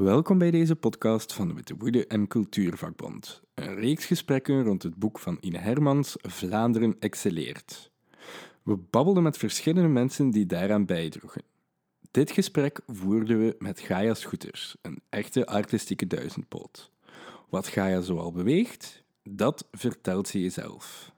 Welkom bij deze podcast van de Witte Woede en Cultuurvakbond. Een reeks gesprekken rond het boek van Ine Hermans, Vlaanderen excelleert. We babbelden met verschillende mensen die daaraan bijdroegen. Dit gesprek voerden we met Gaia Scooters, een echte artistieke duizendpoot. Wat Gaia zoal beweegt, dat vertelt ze jezelf.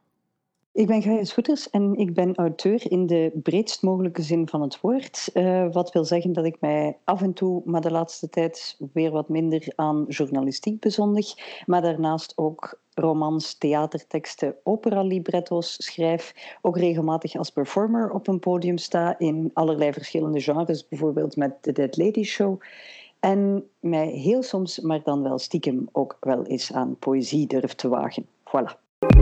Ik ben Gaia Scooters en ik ben auteur in de breedst mogelijke zin van het woord. Uh, wat wil zeggen dat ik mij af en toe, maar de laatste tijd weer wat minder aan journalistiek bezondig, maar daarnaast ook romans, theaterteksten, opera-libretto's schrijf, ook regelmatig als performer op een podium sta in allerlei verschillende genres, bijvoorbeeld met de Dead Lady Show. En mij heel soms, maar dan wel stiekem, ook wel eens aan poëzie durf te wagen. Voilà. Oké,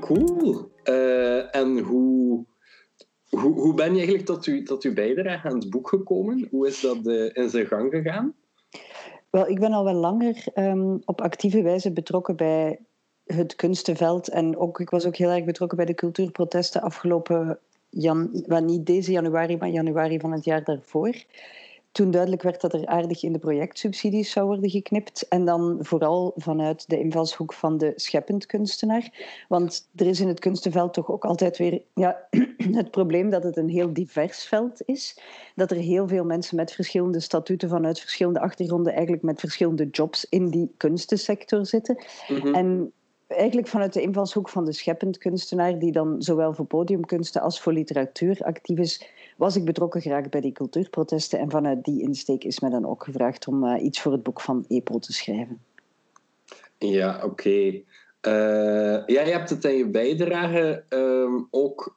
cool. Uh, en hoe, hoe, ben je eigenlijk tot, u, tot uw bijdrage aan het boek gekomen? Hoe is dat uh, in zijn gang gegaan? Wel, ik ben al wel langer um, op actieve wijze betrokken bij het kunstenveld. En ook, ik was ook heel erg betrokken bij de cultuurprotesten afgelopen jan, niet deze januari, maar januari van het jaar daarvoor. Toen duidelijk werd dat er aardig in de projectsubsidies zou worden geknipt. En dan vooral vanuit de invalshoek van de scheppend kunstenaar. Want er is in het kunstenveld toch ook altijd weer ja, het probleem dat het een heel divers veld is. Dat er heel veel mensen met verschillende statuten vanuit verschillende achtergronden, eigenlijk met verschillende jobs in die kunstensector zitten. Mhm. En eigenlijk vanuit de invalshoek van de scheppend kunstenaar, die dan zowel voor podiumkunsten als voor literatuur actief is, was ik betrokken geraakt bij die cultuurprotesten. En vanuit die insteek is mij dan ook gevraagd om uh, iets voor het boek van EPO te schrijven. Ja, oké. Okay. Eh, ja, je hebt het in je bijdrage um, ook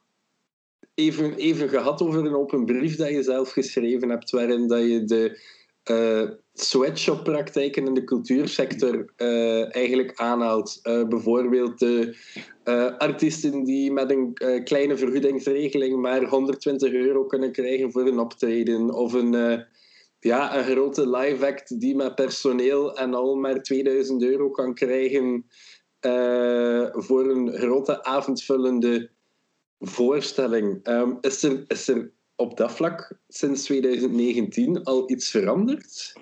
even, even gehad over een open brief dat je zelf geschreven hebt, waarin dat je de uh, sweatshop-praktijken in de cultuursector uh, eigenlijk aanhaalt. Uh, bijvoorbeeld de artiesten die met een kleine vergoedingsregeling maar 120 euro kunnen krijgen voor een optreden. Of een, ja, een grote live act die met personeel en al maar 2000 euro kan krijgen voor een grote avondvullende voorstelling. Um, is, er, is er op dat vlak sinds 2019 al iets veranderd?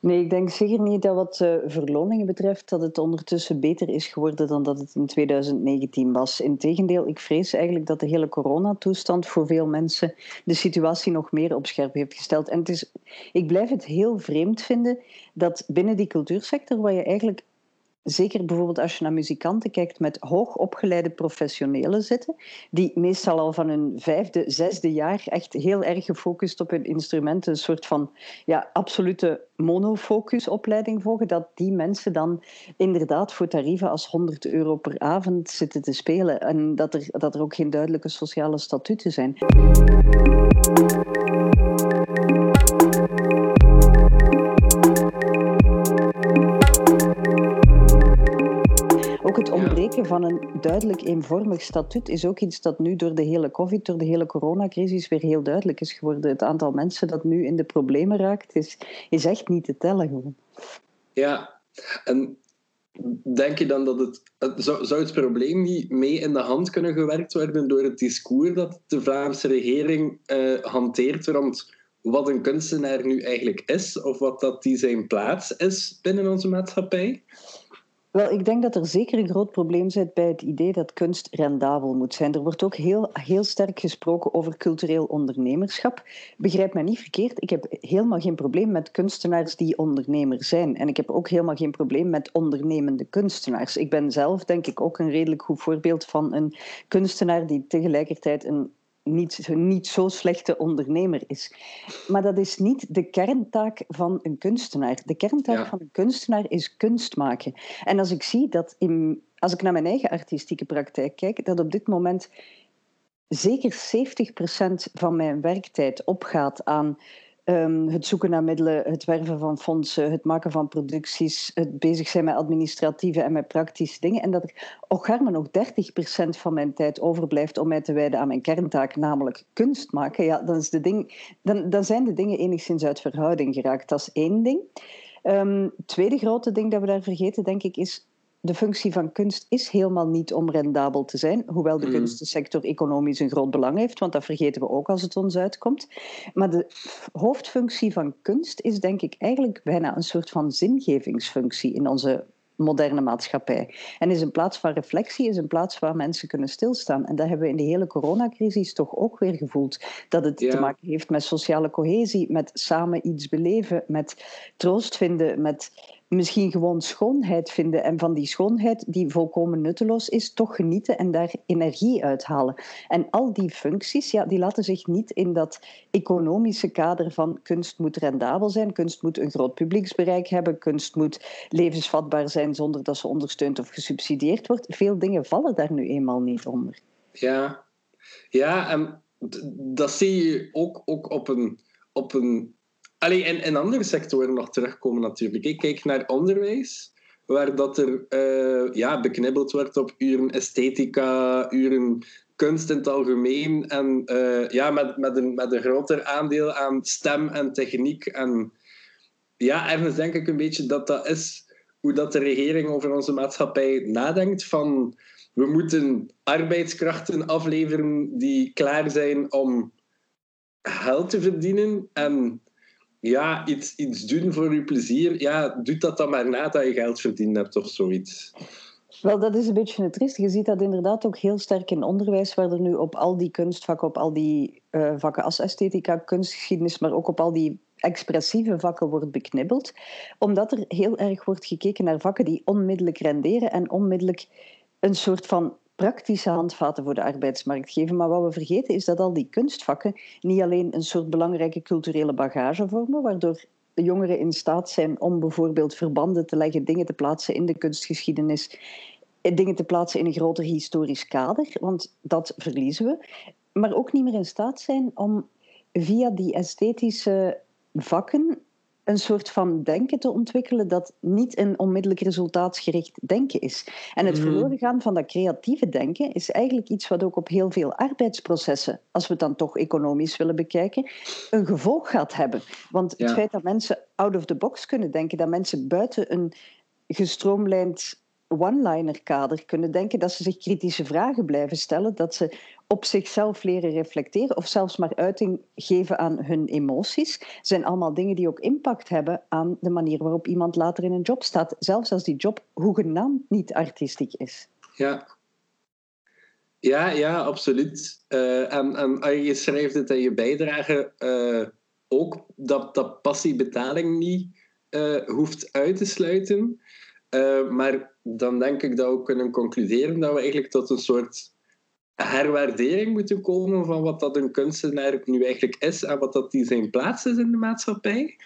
Nee, ik denk zeker niet dat wat uh, verloningen betreft dat het ondertussen beter is geworden dan dat het in 2019 was. Integendeel, ik vrees eigenlijk dat de hele coronatoestand voor veel mensen de situatie nog meer op scherp heeft gesteld. En het is, ik blijf het heel vreemd vinden dat binnen die cultuursector, waar je eigenlijk zeker bijvoorbeeld als je naar muzikanten kijkt met hoogopgeleide professionelen zitten, die meestal al van hun vijfde, zesde jaar echt heel erg gefocust op hun instrumenten, een soort van ja, absolute monofocusopleiding volgen, dat die mensen dan inderdaad voor tarieven als 100 euro per avond zitten te spelen en dat er, dat er ook geen duidelijke sociale statuten zijn. Van een duidelijk eenvormig statuut is ook iets dat nu door de hele COVID, door de hele coronacrisis weer heel duidelijk is geworden. Het aantal mensen dat nu in de problemen raakt, is, is echt niet te tellen. Ja, en denk je dan dat het, zou, het probleem niet mee in de hand kunnen gewerkt worden door het discours dat de Vlaamse regering uh, hanteert rond wat een kunstenaar nu eigenlijk is, of wat dat die zijn plaats is binnen onze maatschappij? Wel, ik denk dat er zeker een groot probleem zit bij het idee dat kunst rendabel moet zijn. Er wordt ook heel, heel sterk gesproken over cultureel ondernemerschap. Begrijp me niet verkeerd, ik heb helemaal geen probleem met kunstenaars die ondernemer zijn. En ik heb ook helemaal geen probleem met ondernemende kunstenaars. Ik ben zelf, denk ik, ook een redelijk goed voorbeeld van een kunstenaar die tegelijkertijd een niet, niet zo slechte ondernemer is. Maar dat is niet de kerntaak van een kunstenaar. De kerntaak van een kunstenaar is kunst maken. En als ik zie dat, in, als ik naar mijn eigen artistieke praktijk kijk, dat op dit moment zeker 70% van mijn werktijd opgaat aan Ehm, het zoeken naar middelen, het werven van fondsen, het maken van producties, het bezig zijn met administratieve en met praktische dingen. En dat er maar nog 30% van mijn tijd overblijft om mij te wijden aan mijn kerntaak, namelijk kunst maken. Ja, dan, is de ding, dan, dan zijn de dingen enigszins uit verhouding geraakt. Dat is één ding. Um, tweede grote ding dat we daar vergeten, denk ik, is de functie van kunst is helemaal niet om rendabel te zijn, hoewel de Mm. kunstensector economisch een groot belang heeft, want dat vergeten we ook als het ons uitkomt. Maar de hoofdfunctie van kunst is denk ik eigenlijk bijna een soort van zingevingsfunctie in onze moderne maatschappij. En is een plaats van reflectie, is een plaats waar mensen kunnen stilstaan. En dat hebben we in de hele coronacrisis toch ook weer gevoeld. Dat het Ja. te maken heeft met sociale cohesie, met samen iets beleven, met troost vinden, met misschien gewoon schoonheid vinden. En van die schoonheid, die volkomen nutteloos is, toch genieten en daar energie uithalen. En al die functies, ja, die laten zich niet in dat economische kader van kunst moet rendabel zijn, kunst moet een groot publieksbereik hebben, kunst moet levensvatbaar zijn zonder dat ze ondersteund of gesubsidieerd wordt. Veel dingen vallen daar nu eenmaal niet onder. Ja, ja en dat zie je ook, ook op een. Op een Allee, in, in andere sectoren nog terugkomen natuurlijk. Ik kijk naar onderwijs, waar dat er eh, ja, beknibbeld wordt op uren esthetica, uren kunst in het algemeen. En eh, ja, met, met, een, met een groter aandeel aan stem en techniek. En ja, ergens denk ik een beetje dat dat is hoe dat de regering over onze maatschappij nadenkt. Van we moeten arbeidskrachten afleveren die klaar zijn om geld te verdienen. En ja, iets, iets doen voor je plezier. Ja, doe dat dan maar nadat je geld verdiend hebt of zoiets. Wel, dat is een beetje het triest. Je ziet dat inderdaad ook heel sterk in onderwijs, waar er nu op al die kunstvakken, op al die eh, vakken als esthetica, kunstgeschiedenis, maar ook op al die expressieve vakken wordt beknibbeld. Omdat er heel erg wordt gekeken naar vakken die onmiddellijk renderen en onmiddellijk een soort van praktische handvaten voor de arbeidsmarkt geven. Maar wat we vergeten is dat al die kunstvakken niet alleen een soort belangrijke culturele bagage vormen, waardoor jongeren in staat zijn om bijvoorbeeld verbanden te leggen, dingen te plaatsen in de kunstgeschiedenis, eh, dingen te plaatsen in een groter historisch kader, want dat verliezen we. Maar ook niet meer in staat zijn om via die esthetische vakken een soort van denken te ontwikkelen dat niet een onmiddellijk resultaatsgericht denken is. En het Mhm. verloren gaan van dat creatieve denken is eigenlijk iets wat ook op heel veel arbeidsprocessen, als we het dan toch economisch willen bekijken, een gevolg gaat hebben. Want het Ja. feit dat mensen out of the box kunnen denken, dat mensen buiten een gestroomlijnd one-liner kader kunnen denken, dat ze zich kritische vragen blijven stellen, dat ze op zichzelf leren reflecteren of zelfs maar uiting geven aan hun emoties, zijn allemaal dingen die ook impact hebben aan de manier waarop iemand later in een job staat, zelfs als die job hoegenaamd niet artistiek is. Ja. Ja, ja, absoluut. Eh, en, en ah, je schrijft het in je bijdrage eh, ook dat, dat passiebetaling niet eh, hoeft uit te sluiten. Maar dan denk ik dat we kunnen concluderen dat we eigenlijk tot een soort herwaardering moeten komen van wat dat een kunstenaar nu eigenlijk is en wat dat die zijn plaats is in de maatschappij.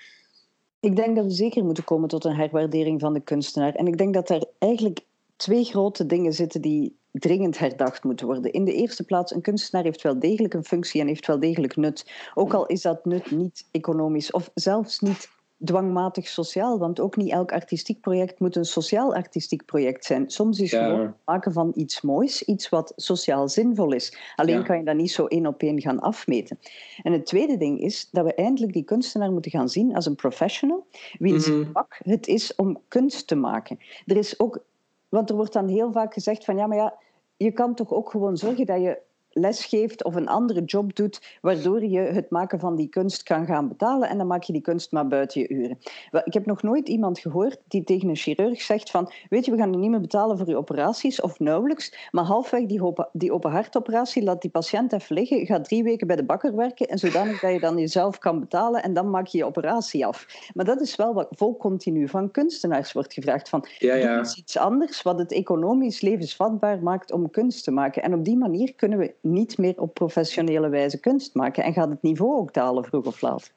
Ik denk dat we zeker moeten komen tot een herwaardering van de kunstenaar. En ik denk dat er eigenlijk twee grote dingen zitten die dringend herdacht moeten worden. In de eerste plaats, een kunstenaar heeft wel degelijk een functie en heeft wel degelijk nut. Ook al is dat nut niet economisch of zelfs niet dwangmatig sociaal, want ook niet elk artistiek project moet een sociaal-artistiek project zijn. Soms is Ja. het maken van iets moois, iets wat sociaal zinvol is. Alleen Ja. kan je dat niet zo één op één gaan afmeten. En het tweede ding is dat we eindelijk die kunstenaar moeten gaan zien als een professional, wiens Mhm. vak het is om kunst te maken. Er is ook, want er wordt dan heel vaak gezegd van ja, maar ja, je kan toch ook gewoon zorgen dat je les geeft of een andere job doet, waardoor je het maken van die kunst kan gaan betalen en dan maak je die kunst maar buiten je uren. Wel, ik heb nog nooit iemand gehoord die tegen een chirurg zegt van weet je, we gaan je niet meer betalen voor je operaties of nauwelijks, maar halfweg die, open, die open hartoperatie laat die patiënt even liggen, ga drie weken bij de bakker werken en zodanig dat je dan jezelf kan betalen en dan maak je je operatie af. Maar dat is wel wat vol continu van kunstenaars wordt gevraagd van Ja, Doe ja. iets anders wat het economisch levensvatbaar maakt om kunst te maken. En op die manier kunnen we niet meer op professionele wijze kunst maken en gaat het niveau ook dalen vroeg of laat.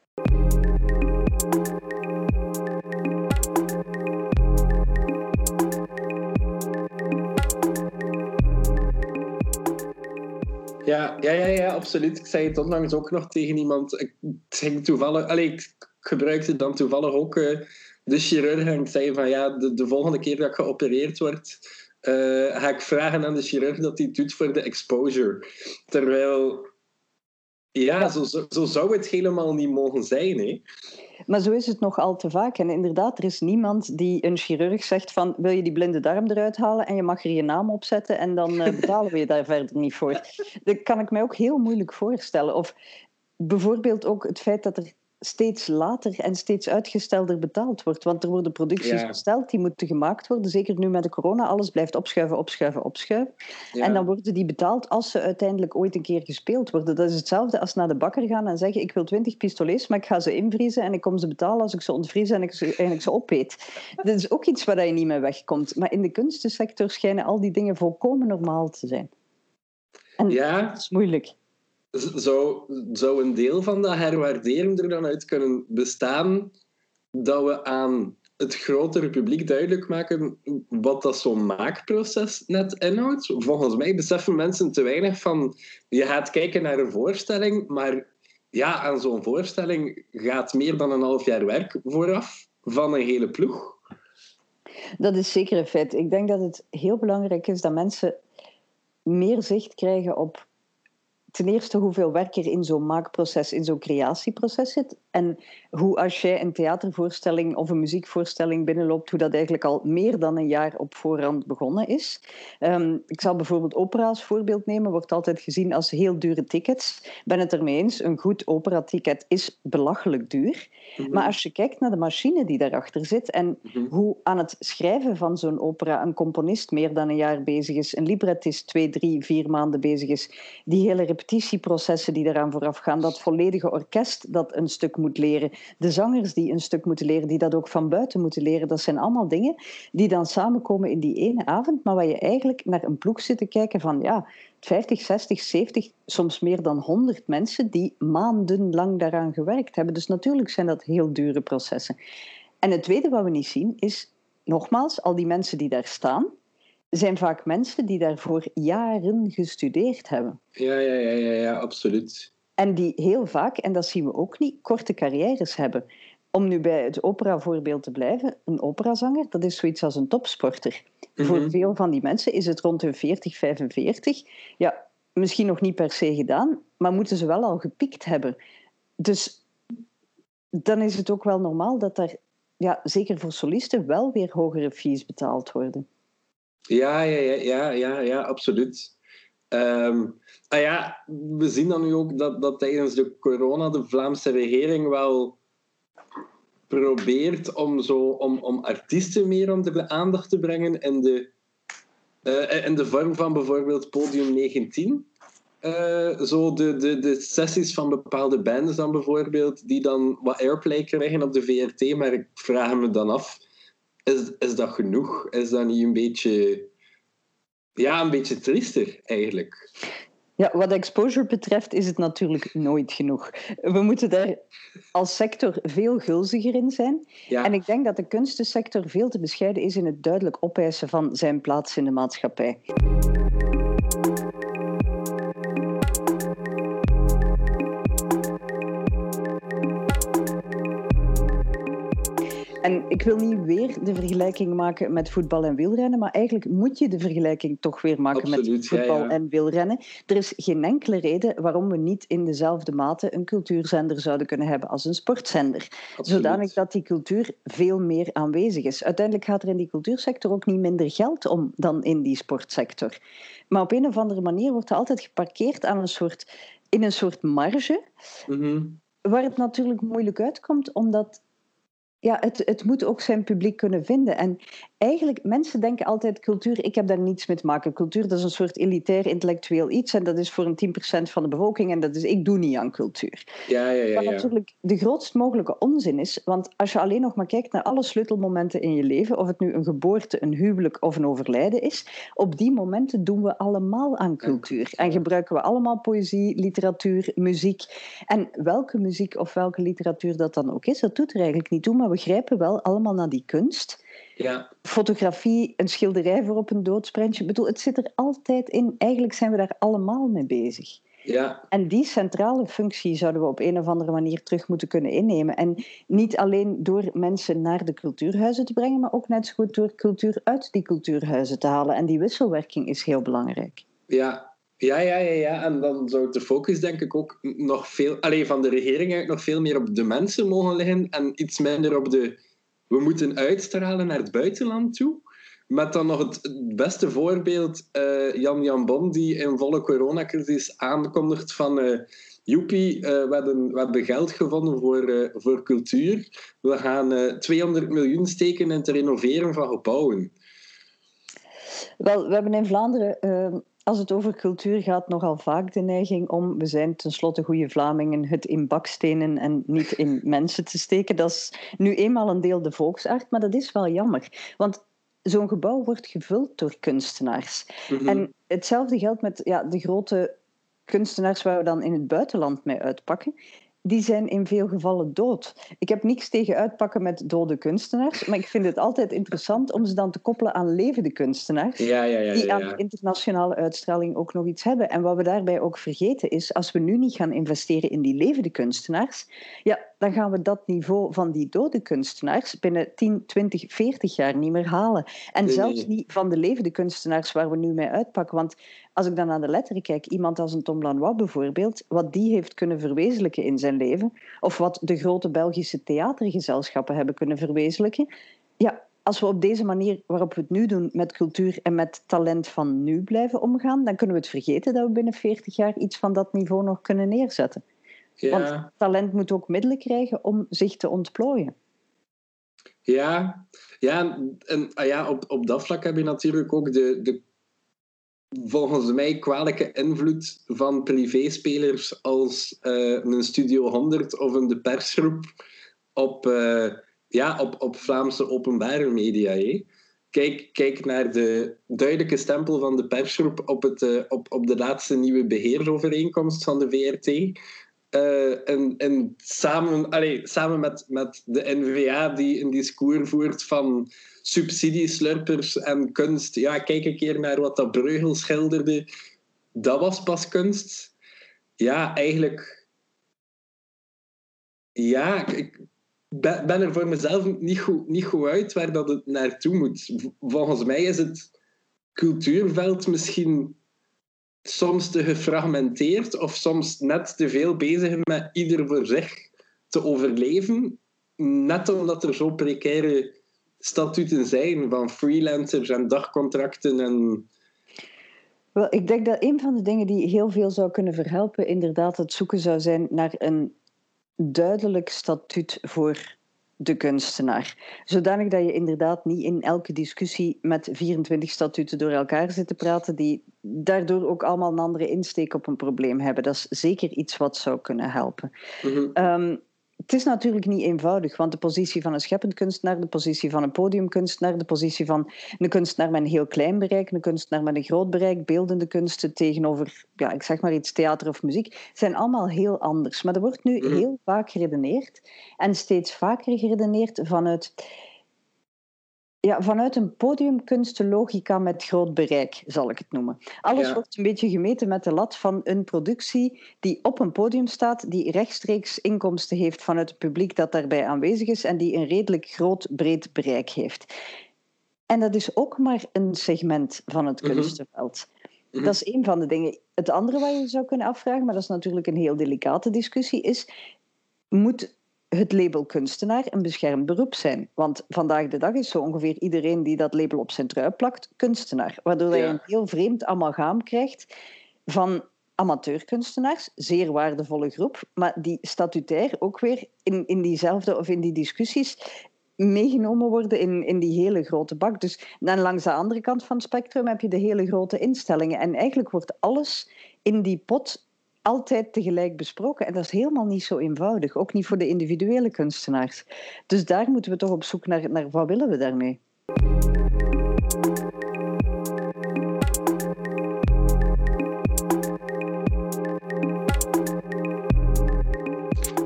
Ja, ja, ja, ja, absoluut. Ik zei het onlangs ook nog tegen iemand. Ik ging toevallig, allee, ik gebruikte dan toevallig ook eh, de chirurg en ik zei van ja, de, de volgende keer dat ik geopereerd word, eh, ga ik vragen aan de chirurg dat hij doet voor de exposure. Terwijl Ja, zo, zo, zo, zou het helemaal niet mogen zijn. Hè? Maar zo is het nog al te vaak. En inderdaad, er is niemand die een chirurg zegt van wil je die blinde darm eruit halen en je mag er je naam op zetten en dan uh, betalen we je daar verder niet voor. Dat kan ik mij ook heel moeilijk voorstellen. Of bijvoorbeeld ook het feit dat er steeds later en steeds uitgestelder betaald wordt. Want er worden producties ja. besteld, die moeten gemaakt worden. Zeker nu met de corona, alles blijft opschuiven, opschuiven, opschuiven. En dan worden die betaald als ze uiteindelijk ooit een keer gespeeld worden. Dat is hetzelfde als naar de bakker gaan en zeggen ik wil 20 pistolets, maar ik ga ze invriezen en ik kom ze betalen als ik ze ontvries en ik ze, en ik ze opeet. Dat is ook iets waar je niet mee wegkomt. Maar in de kunstensector schijnen al die dingen volkomen normaal te zijn. En ja. dat is moeilijk zou, zou een deel van dat herwaarderen er dan uit kunnen bestaan dat we aan het grotere publiek duidelijk maken wat dat zo'n maakproces net inhoudt. Volgens mij beseffen mensen te weinig van je gaat kijken naar een voorstelling, maar ja, aan zo'n voorstelling gaat meer dan een half jaar werk vooraf van een hele ploeg. Dat is zeker een feit. Ik denk dat het heel belangrijk is dat mensen meer zicht krijgen op ten eerste hoeveel werk er in zo'n maakproces, in zo'n creatieproces zit. En hoe als jij een theatervoorstelling of een muziekvoorstelling binnenloopt, hoe dat eigenlijk al meer dan een jaar op voorhand begonnen is. Um, ik zal bijvoorbeeld opera als voorbeeld nemen, wordt altijd gezien als heel dure tickets. Ik ben het ermee eens, een goed operaticket is belachelijk duur. Mhm. Maar als je kijkt naar de machine die daarachter zit en mhm. hoe aan het schrijven van zo'n opera een componist meer dan een jaar bezig is, een librettist twee, drie, vier maanden bezig is, die hele repetitieprocessen die eraan vooraf gaan, dat volledige orkest dat een stuk leren, de zangers die een stuk moeten leren, die dat ook van buiten moeten leren, dat zijn allemaal dingen die dan samenkomen in die ene avond, maar waar je eigenlijk naar een ploeg zit te kijken van ja, 50, 60, 70, soms meer dan 100 mensen die maandenlang daaraan gewerkt hebben. Dus natuurlijk zijn dat heel dure processen. En het tweede wat we niet zien is, nogmaals, al die mensen die daar staan, zijn vaak mensen die daarvoor jaren gestudeerd hebben. Ja, ja, ja, ja, ja absoluut. En die heel vaak, en dat zien we ook niet, korte carrières hebben. Om nu bij het opera-voorbeeld te blijven, een operazanger, dat is zoiets als een topsporter. Voor mhm. veel van die mensen is het rond hun 40, 45. Ja, misschien nog niet per se gedaan, maar moeten ze wel al gepikt hebben. Dus dan is het ook wel normaal dat er, ja, zeker voor solisten, wel weer hogere fees betaald worden. Ja, ja, ja, ja, ja, ja absoluut. Um, ah ja, we zien dan nu ook dat, dat tijdens de corona de Vlaamse regering wel probeert om, zo, om, om artiesten meer onder de aandacht te brengen in de, uh, in de vorm van bijvoorbeeld Podium 19. Uh, eh, zo de, de, de sessies van bepaalde bands dan bijvoorbeeld, die dan wat airplay krijgen op de VRT, maar ik vraag me dan af, is, is dat genoeg? Is dat niet een beetje... Ja, een beetje triester eigenlijk. Ja, wat exposure betreft is het natuurlijk nooit genoeg. We moeten daar als sector veel gulziger in zijn. En ik denk dat de kunstensector veel te bescheiden is in het duidelijk opeisen van zijn plaats in de maatschappij. En ik wil niet weer de vergelijking maken met voetbal en wielrennen, maar eigenlijk moet je de vergelijking toch weer maken met voetbal en wielrennen. Er is geen enkele reden waarom we niet in dezelfde mate een cultuurzender zouden kunnen hebben als een sportzender. Absoluut. Zodanig dat die cultuur veel meer aanwezig is. Uiteindelijk gaat er in die cultuursector ook niet minder geld om dan in die sportsector. Maar op een of andere manier wordt er altijd geparkeerd aan een soort, in een soort marge. Mhm. Waar het natuurlijk moeilijk uitkomt, omdat ja, het, het moet ook zijn publiek kunnen vinden. En eigenlijk, mensen denken altijd cultuur, ik heb daar niets mee te maken. Cultuur, dat is een soort elitair intellectueel iets en dat is voor een 10% van de bevolking en dat is, ik doe niet aan cultuur. Ja, ja, ja. Wat natuurlijk de grootst mogelijke onzin is, want als je alleen nog maar kijkt naar alle sleutelmomenten in je leven, of het nu een geboorte, een huwelijk of een overlijden is, op die momenten doen we allemaal aan cultuur. En gebruiken we allemaal poëzie, literatuur, muziek. En welke muziek of welke literatuur dat dan ook is, dat doet er eigenlijk niet toe, maar we grijpen wel allemaal naar die kunst. Ja. Fotografie, een schilderij voor op een doodsprentje. Ik bedoel, het zit er altijd in. Eigenlijk zijn we daar allemaal mee bezig. Ja. En die centrale functie zouden we op een of andere manier terug moeten kunnen innemen. En niet alleen door mensen naar de cultuurhuizen te brengen, maar ook net zo goed door cultuur uit die cultuurhuizen te halen. En die wisselwerking is heel belangrijk. Ja, Ja, ja, ja, ja. En dan zou de focus denk ik ook nog veel, alleen van de regering uit nog veel meer op de mensen mogen liggen en iets minder op de. We moeten uitstralen naar het buitenland toe. Met dan nog het, beste voorbeeld, uh, Jan Jan Bon, die in volle coronacrisis aankondigt van. Uh, Joepie, we, hebben, we hebben geld gevonden voor, voor cultuur. We gaan 200 miljoen steken in het renoveren van gebouwen. Wel, we hebben in Vlaanderen als het over cultuur gaat, nogal vaak de neiging om, we zijn tenslotte goede Vlamingen, het in bakstenen en niet in mensen te steken. Dat is nu eenmaal een deel de volksart, maar dat is wel jammer. Want zo'n gebouw wordt gevuld door kunstenaars. Mhm. En hetzelfde geldt met ja, de grote kunstenaars waar we dan in het buitenland mee uitpakken die zijn in veel gevallen dood. Ik heb niks tegen uitpakken met dode kunstenaars, maar ik vind het altijd interessant om ze dan te koppelen aan levende kunstenaars, ja, ja, ja, die aan internationale uitstraling ook nog iets hebben. En wat we daarbij ook vergeten is, als we nu niet gaan investeren in die levende kunstenaars, ja, dan gaan we dat niveau van die dode kunstenaars binnen 10, 20, 40 jaar niet meer halen. En zelfs niet van de levende kunstenaars waar we nu mee uitpakken. Want als ik dan naar de letteren kijk, iemand als een Tom Lanois bijvoorbeeld, wat die heeft kunnen verwezenlijken in zijn leven, of wat de grote Belgische theatergezelschappen hebben kunnen verwezenlijken, ja, als we op deze manier waarop we het nu doen met cultuur en met talent van nu blijven omgaan, dan kunnen we het vergeten dat we binnen 40 jaar iets van dat niveau nog kunnen neerzetten. Ja. Want talent moet ook middelen krijgen om zich te ontplooien. Ja, ja en ah ja, op, op dat vlak heb je natuurlijk ook de, de volgens mij kwalijke invloed van privéspelers als uh, een Studio 100 of een De Persgroep op, uh, ja, op, op Vlaamse openbare media. Kijk, kijk naar de duidelijke stempel van de persgroep op, het, uh, op, op de laatste nieuwe beheersovereenkomst van de VRT. Uh, en, en samen, allez, samen met, met de NVA die een discours voert van subsidieslurpers en kunst. Ja, kijk een keer naar wat dat Breugel schilderde. Dat was pas kunst. Ja, eigenlijk... Ja, ik ben er voor mezelf niet goed, niet goed uit waar dat het naartoe moet. Volgens mij is het cultuurveld misschien soms te gefragmenteerd of soms net te veel bezig met ieder voor zich te overleven. Net omdat er zo precaire statuten zijn van freelancers en dagcontracten en... Wel, ik denk dat een van de dingen die heel veel zou kunnen verhelpen, inderdaad het zoeken zou zijn naar een duidelijk statuut voor de kunstenaar. Zodanig dat je inderdaad niet in elke discussie met 24 statuten door elkaar zit te praten, die daardoor ook allemaal een andere insteek op een probleem hebben. Dat is zeker iets wat zou kunnen helpen. Mm het is natuurlijk niet eenvoudig, want de positie van een scheppend kunstenaar, de positie van een podiumkunstenaar, de positie van een kunstenaar met een heel klein bereik, een kunstenaar met een groot bereik, beeldende kunsten tegenover, ja, ik zeg maar iets, theater of muziek, zijn allemaal heel anders. Maar er wordt nu mhm. heel vaak geredeneerd en steeds vaker geredeneerd vanuit ja, vanuit een podiumkunstenlogica met groot bereik, zal ik het noemen. Alles wordt een beetje gemeten met de lat van een productie die op een podium staat, die rechtstreeks inkomsten heeft vanuit het publiek dat daarbij aanwezig is en die een redelijk groot, breed bereik heeft. En dat is ook maar een segment van het mhm. kunstenveld. Mhm. Dat is een van de dingen. Het andere wat je zou kunnen afvragen, maar dat is natuurlijk een heel delicate discussie, is: moet het label kunstenaar een beschermd beroep zijn. Want vandaag de dag is zo ongeveer iedereen die dat label op zijn trui plakt, kunstenaar. Waardoor je een heel vreemd amalgaam krijgt van amateurkunstenaars, zeer waardevolle groep, maar die statutair ook weer in, in diezelfde of in die discussies meegenomen worden in, in die hele grote bak. Dus dan langs de andere kant van het spectrum heb je de hele grote instellingen. En eigenlijk wordt alles in die pot altijd tegelijk besproken. En dat is helemaal niet zo eenvoudig, ook niet voor de individuele kunstenaars. Dus daar moeten we toch op zoek naar, naar wat willen we daarmee.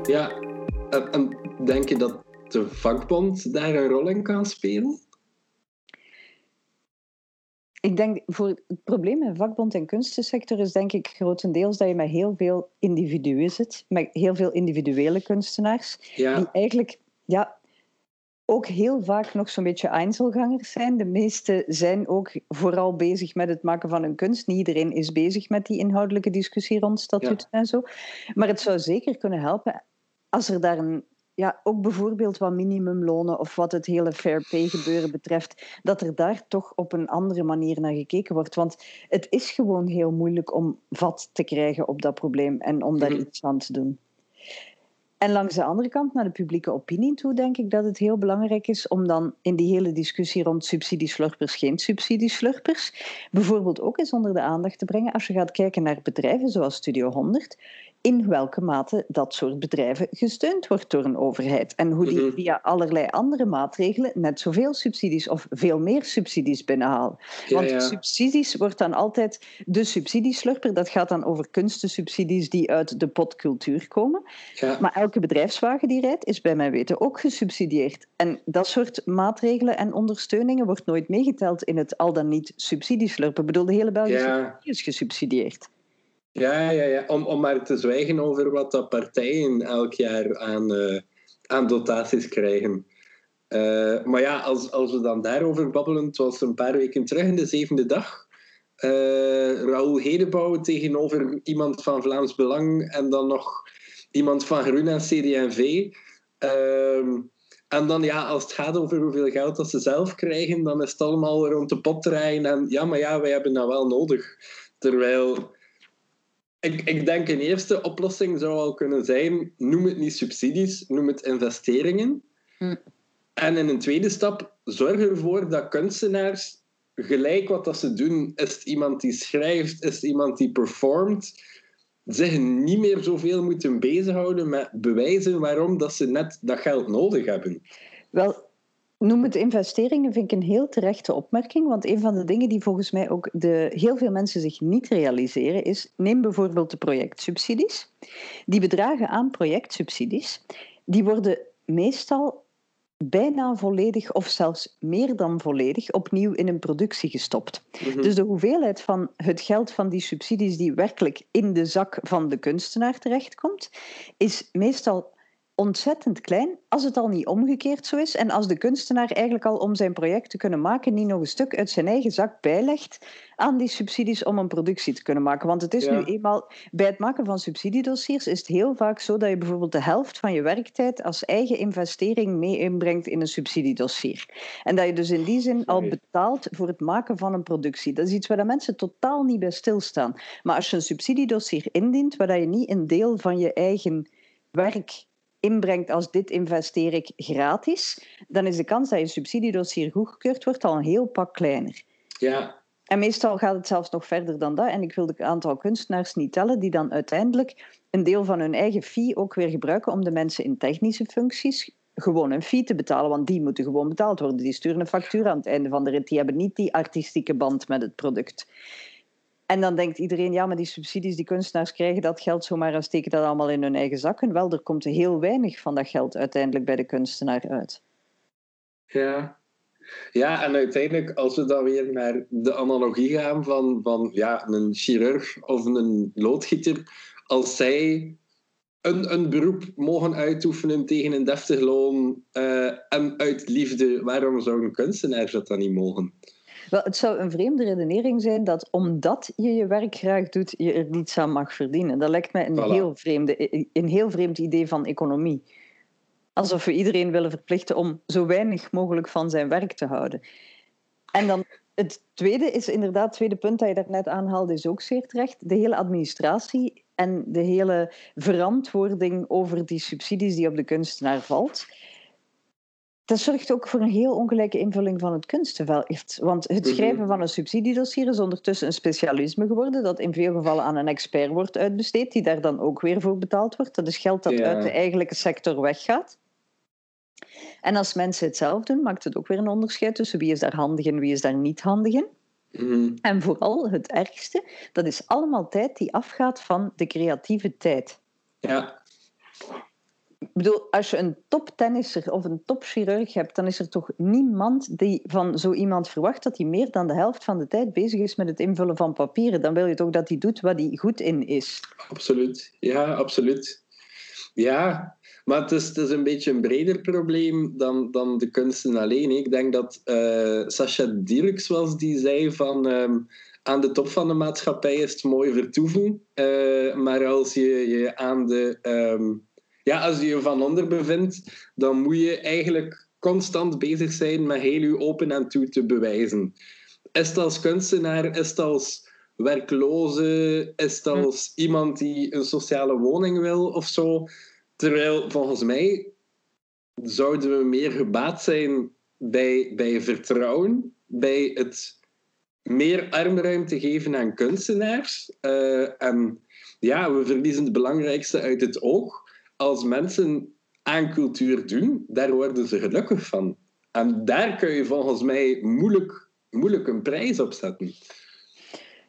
Ja, en denk je dat de vakbond daar een rol in kan spelen? Ik denk, voor het probleem met vakbond en kunstensector is denk ik grotendeels dat je met heel veel individuen zit, met heel veel individuele kunstenaars, die eigenlijk ja, ook heel vaak nog zo'n beetje Einzelgangers zijn. De meesten zijn ook vooral bezig met het maken van hun kunst. Niet iedereen is bezig met die inhoudelijke discussie rond statuten en zo. Maar het zou zeker kunnen helpen als er daar een ja, ook bijvoorbeeld wat minimumlonen of wat het hele fair pay gebeuren betreft, dat er daar toch op een andere manier naar gekeken wordt. Want het is gewoon heel moeilijk om vat te krijgen op dat probleem en om daar mhm. iets aan te doen. En langs de andere kant, naar de publieke opinie toe, denk ik dat het heel belangrijk is om dan in die hele discussie rond subsidieslurpers, geen subsidieslurpers, bijvoorbeeld ook eens onder de aandacht te brengen als je gaat kijken naar bedrijven zoals Studio 100 in welke mate dat soort bedrijven gesteund wordt door een overheid. En hoe die mhm. via allerlei andere maatregelen net zoveel subsidies of veel meer subsidies binnenhalen. Want subsidies wordt dan altijd de subsidieslurper. Dat gaat dan over kunstensubsidies die uit de potcultuur komen. Ja. Maar elke bedrijfswagen die rijdt, is bij mijn weten ook gesubsidieerd. En dat soort maatregelen en ondersteuningen wordt nooit meegeteld in het al dan niet subsidieslurpen. Ik bedoel, de hele Belgische is gesubsidieerd. Ja, ja, ja. Om, om maar te zwijgen over wat dat partijen elk jaar aan, uh, aan dotaties krijgen. Uh, maar ja, als, als we dan daarover babbelen, het was een paar weken terug in de zevende dag. Uh, Raoul Hedebouw tegenover iemand van Vlaams Belang en dan nog iemand van Groen en CD&V. Ehm, en dan ja, als het gaat over hoeveel geld dat ze zelf krijgen, dan is het allemaal rond de pot draaien. En ja, maar ja, wij hebben dat wel nodig. Terwijl ik, ik denk een eerste oplossing zou al kunnen zijn: noem het niet subsidies, noem het investeringen. Hm. En in een tweede stap, zorg ervoor dat kunstenaars, gelijk wat dat ze doen, is het iemand die schrijft, is het iemand die performt, zich niet meer zoveel moeten bezighouden met bewijzen waarom dat ze net dat geld nodig hebben. Wel, Noem het investeringen vind ik een heel terechte opmerking, want een van de dingen die volgens mij ook de, heel veel mensen zich niet realiseren is, neem bijvoorbeeld de projectsubsidies. Die bedragen aan projectsubsidies, die worden meestal bijna volledig of zelfs meer dan volledig opnieuw in een productie gestopt. Mhm. Dus de hoeveelheid van het geld van die subsidies die werkelijk in de zak van de kunstenaar terechtkomt, is meestal ontzettend klein als het al niet omgekeerd zo is en als de kunstenaar eigenlijk al om zijn project te kunnen maken niet nog een stuk uit zijn eigen zak bijlegt aan die subsidies om een productie te kunnen maken. Want het is nu eenmaal, bij het maken van subsidiedossiers is het heel vaak zo dat je bijvoorbeeld de helft van je werktijd als eigen investering mee inbrengt in een subsidiedossier. En dat je dus in die zin al betaalt voor het maken van een productie. Dat is iets waar de mensen totaal niet bij stilstaan. Maar als je een subsidiedossier indient, waar je niet een deel van je eigen werk inbrengt als dit investeer ik gratis, dan is de kans dat je subsidiedossier goedgekeurd wordt al een heel pak kleiner. Ja. En meestal gaat het zelfs nog verder dan dat. En ik wil het aantal kunstenaars niet tellen die dan uiteindelijk een deel van hun eigen fee ook weer gebruiken om de mensen in technische functies gewoon een fee te betalen, want die moeten gewoon betaald worden. Die sturen een factuur aan het einde van de rit. Die hebben niet die artistieke band met het product. En dan denkt iedereen, ja, maar die subsidies die kunstenaars krijgen, dat geld zomaar en steken dat allemaal in hun eigen zakken. Wel, er komt heel weinig van dat geld uiteindelijk bij de kunstenaar uit. Ja, ja, en uiteindelijk, als we dan weer naar de analogie gaan van, van ja, een chirurg of een loodgieter, als zij een, een beroep mogen uitoefenen tegen een deftig loon uh, en uit liefde, waarom zou een kunstenaar dat dan niet mogen? Wel, het zou een vreemde redenering zijn dat omdat je je werk graag doet, je er niets aan mag verdienen. Dat lijkt mij een, heel, vreemde, een heel vreemd idee van economie. Alsof we iedereen willen verplichten om zo weinig mogelijk van zijn werk te houden. En dan het tweede is inderdaad, het tweede punt dat je daarnet aanhaalde, is ook zeer terecht. De hele administratie en de hele verantwoording over die subsidies die op de kunstenaar valt dat zorgt ook voor een heel ongelijke invulling van het kunstenveld. Want het mhm. schrijven van een subsidiedossier is ondertussen een specialisme geworden, dat in veel gevallen aan een expert wordt uitbesteed, die daar dan ook weer voor betaald wordt. Dat is geld dat uit de eigenlijke sector weggaat. En als mensen het zelf doen, maakt het ook weer een onderscheid tussen wie is daar handig en wie is daar niet handig in. Mm. En vooral het ergste, dat is allemaal tijd die afgaat van de creatieve tijd. Ja. Bedoel, als je een toptennisser of een topchirurg hebt, dan is er toch niemand die van zo iemand verwacht dat hij meer dan de helft van de tijd bezig is met het invullen van papieren. Dan wil je toch dat hij doet wat hij goed in is. Absoluut, ja, absoluut. Ja, Maar het is, het is een beetje een breder probleem dan, dan de kunsten alleen. Ik denk dat uh, Sascha Dirks was die zei van... Ehm, aan de top van de maatschappij is het mooi vertoeven. Uh, maar als je je aan de... Ehm, ja, als je je van onder bevindt, dan moet je eigenlijk constant bezig zijn met heel je open en toe te bewijzen. Is het als kunstenaar, is het als werkloze, is het als iemand die een sociale woning wil of zo? Terwijl volgens mij zouden we meer gebaat zijn bij, bij vertrouwen, bij het meer armruimte geven aan kunstenaars. Uh, en ja, we verliezen het belangrijkste uit het oog. Als mensen aan cultuur doen, daar worden ze gelukkig van. En daar kun je volgens mij moeilijk, moeilijk een prijs op zetten.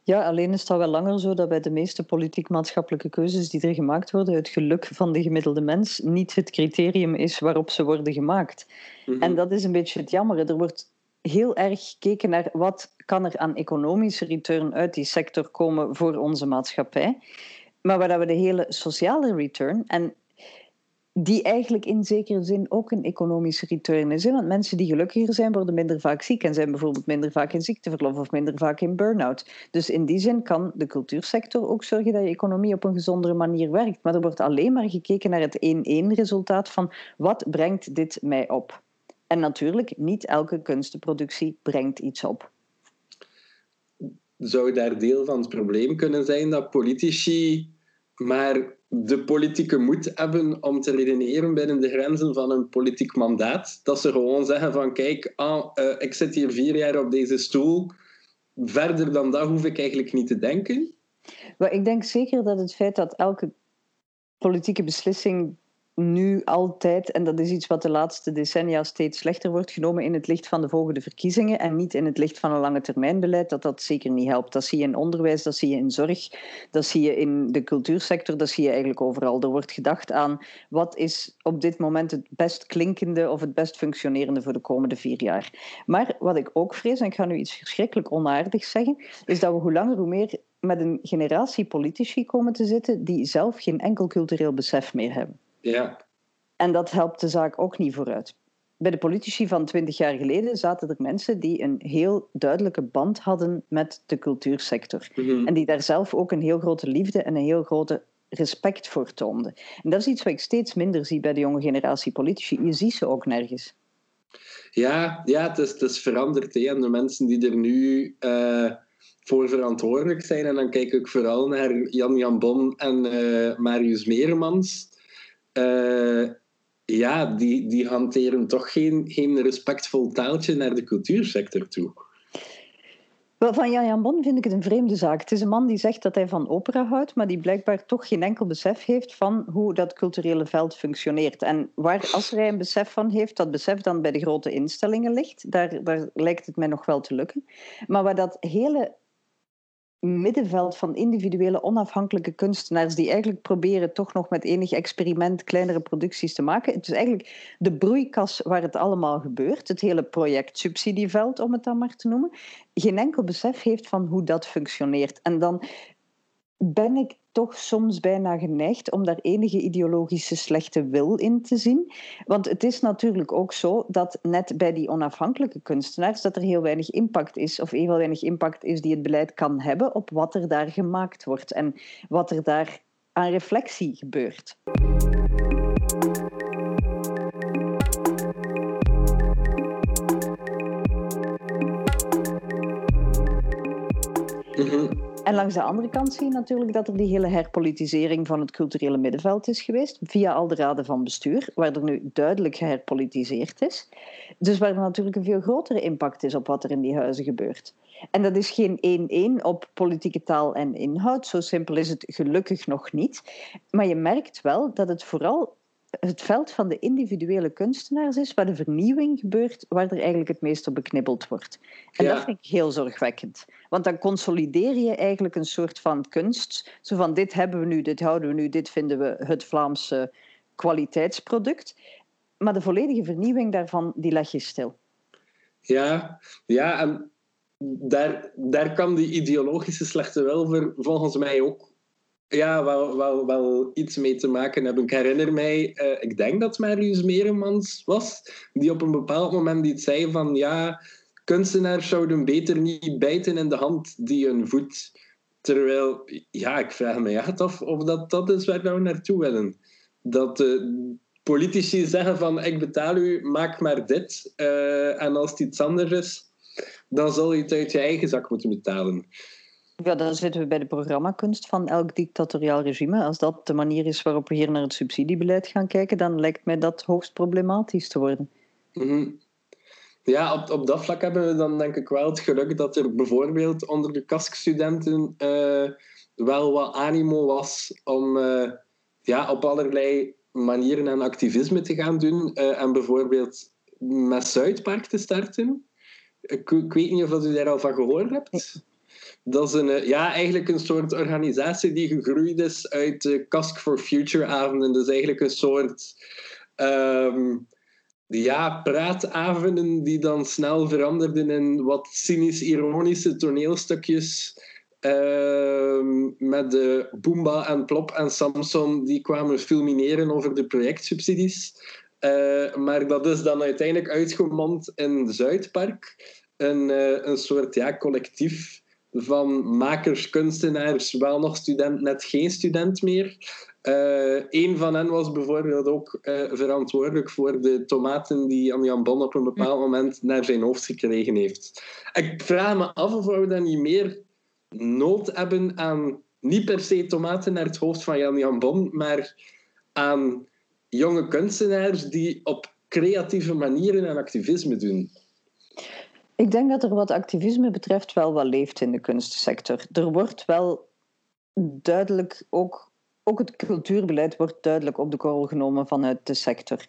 Ja, alleen is het al wel langer zo dat bij de meeste politiek-maatschappelijke keuzes die er gemaakt worden, het geluk van de gemiddelde mens niet het criterium is waarop ze worden gemaakt. Mhm. En dat is een beetje het jammer. Er wordt heel erg gekeken naar wat kan er aan economische return uit die sector komen voor onze maatschappij. Maar waar we de hele sociale return, en die eigenlijk in zekere zin ook een economische return is. Want mensen die gelukkiger zijn, worden minder vaak ziek en zijn bijvoorbeeld minder vaak in ziekteverlof of minder vaak in burn-out. Dus in die zin kan de cultuursector ook zorgen dat je economie op een gezondere manier werkt. Maar er wordt alleen maar gekeken naar het 1-1 resultaat van wat brengt dit mij op. En natuurlijk, niet elke kunstenproductie brengt iets op. Zou daar deel van het probleem kunnen zijn dat politici maar de politieke moed hebben om te redeneren binnen de grenzen van een politiek mandaat. Dat ze gewoon zeggen van kijk, ah, uh, ik zit hier vier jaar op deze stoel. Verder dan dat hoef ik eigenlijk niet te denken. Maar ik denk zeker dat het feit dat elke politieke beslissing nu altijd, en dat is iets wat de laatste decennia steeds slechter wordt genomen in het licht van de volgende verkiezingen en niet in het licht van een lange termijnbeleid, dat dat zeker niet helpt. Dat zie je in onderwijs, dat zie je in zorg, dat zie je in de cultuursector, dat zie je eigenlijk overal. Er wordt gedacht aan wat is op dit moment het best klinkende of het best functionerende voor de komende vier jaar. Maar wat ik ook vrees, en ik ga nu iets verschrikkelijk onaardigs zeggen, is dat we hoe langer hoe meer met een generatie politici komen te zitten die zelf geen enkel cultureel besef meer hebben. Ja. En dat helpt de zaak ook niet vooruit. Bij de politici van twintig jaar geleden zaten er mensen die een heel duidelijke band hadden met de cultuursector. Mhm. En die daar zelf ook een heel grote liefde en een heel grote respect voor toonden. En dat is iets wat ik steeds minder zie bij de jonge generatie politici. Je ziet ze ook nergens. Ja, ja het, is, het is veranderd. Hè. En de mensen die er nu uh, voor verantwoordelijk zijn, en dan kijk ik vooral naar Jan Jan Bon en uh, Marius Meremans uh, ja, die, die hanteren toch geen, geen respectvol taaltje naar de cultuursector toe. Wel, van Jan Jan Bon vind ik het een vreemde zaak. Het is een man die zegt dat hij van opera houdt, maar die blijkbaar toch geen enkel besef heeft van hoe dat culturele veld functioneert. En waar, als hij een besef van heeft, dat besef dan bij de grote instellingen ligt, daar, daar lijkt het mij nog wel te lukken. Maar waar dat hele middenveld van individuele onafhankelijke kunstenaars die eigenlijk proberen toch nog met enig experiment kleinere producties te maken. Het is eigenlijk de broeikas waar het allemaal gebeurt, het hele project subsidieveld om het dan maar te noemen, geen enkel besef heeft van hoe dat functioneert. En dan ben ik toch soms bijna geneigd om daar enige ideologische slechte wil in te zien. Want het is natuurlijk ook zo dat net bij die onafhankelijke kunstenaars dat er heel weinig impact is, of heel weinig impact is die het beleid kan hebben op wat er daar gemaakt wordt en wat er daar aan reflectie gebeurt. Mhm. En langs de andere kant zie je natuurlijk dat er die hele herpolitisering van het culturele middenveld is geweest, via al de raden van bestuur, waar er nu duidelijk geherpolitiseerd is. Dus waar er natuurlijk een veel grotere impact is op wat er in die huizen gebeurt. En dat is geen één-één op politieke taal en inhoud, zo simpel is het gelukkig nog niet. Maar je merkt wel dat het vooral het veld van de individuele kunstenaars is, waar de vernieuwing gebeurt, waar er eigenlijk het meest op beknibbeld wordt. En dat vind ik heel zorgwekkend. Want dan consolideer je eigenlijk een soort van kunst. Zo van, dit hebben we nu, dit houden we nu, dit vinden we het Vlaamse kwaliteitsproduct. Maar de volledige vernieuwing daarvan, die leg je stil. Ja, ja en daar, daar kan die ideologische slechte welver volgens mij ook ja, wel, wel, wel iets mee te maken hebben. Ik herinner mij, uh, ik denk dat Marius Meremans was, die op een bepaald moment iets zei van ja, kunstenaars zouden beter niet bijten in de hand die hun voet. Terwijl, ja, ik vraag me echt af of dat, dat is waar we naartoe willen. Dat de politici zeggen van ik betaal u, maak maar dit. Uh, en als het iets anders is, dan zal je het uit je eigen zak moeten betalen. Ja, dan zitten we bij de programmakunst van elk dictatoriaal regime. Als dat de manier is waarop we hier naar het subsidiebeleid gaan kijken, dan lijkt mij dat hoogst problematisch te worden. Mm Ja, op, op dat vlak hebben we dan denk ik wel het geluk dat er bijvoorbeeld onder de kaskstudenten uh, wel wat animo was om uh, ja, op allerlei manieren aan activisme te gaan doen. Uh, en bijvoorbeeld met Zuidpark te starten. Ik, ik, weet niet of u daar al van gehoord hebt. Dat is een, eh, ja, eigenlijk een soort organisatie die gegroeid is uit de Cask for Future avonden. Dus eigenlijk een soort um, ja, praatavonden die dan snel veranderden in wat cynisch-ironische toneelstukjes. Uh, met de Boomba en Plop en Samson die kwamen fulmineren over de projectsubsidies. Uh, maar dat is dan uiteindelijk uitgemond in Zuidpark. Een, uh, een soort ja, collectief van makers, kunstenaars, wel nog student, net geen student meer. Uh, een van hen was bijvoorbeeld ook uh, verantwoordelijk voor de tomaten die Jan Jan Bon op een bepaald moment naar zijn hoofd gekregen heeft. Ik vraag me af of we dan niet meer nood hebben aan niet per se tomaten naar het hoofd van Jan Jan Bon, maar aan jonge kunstenaars die op creatieve manieren en activisme doen. Ik denk dat er wat activisme betreft wel wat leeft in de kunstsector. Er wordt wel duidelijk ook, ook het cultuurbeleid wordt duidelijk op de korrel genomen vanuit de sector.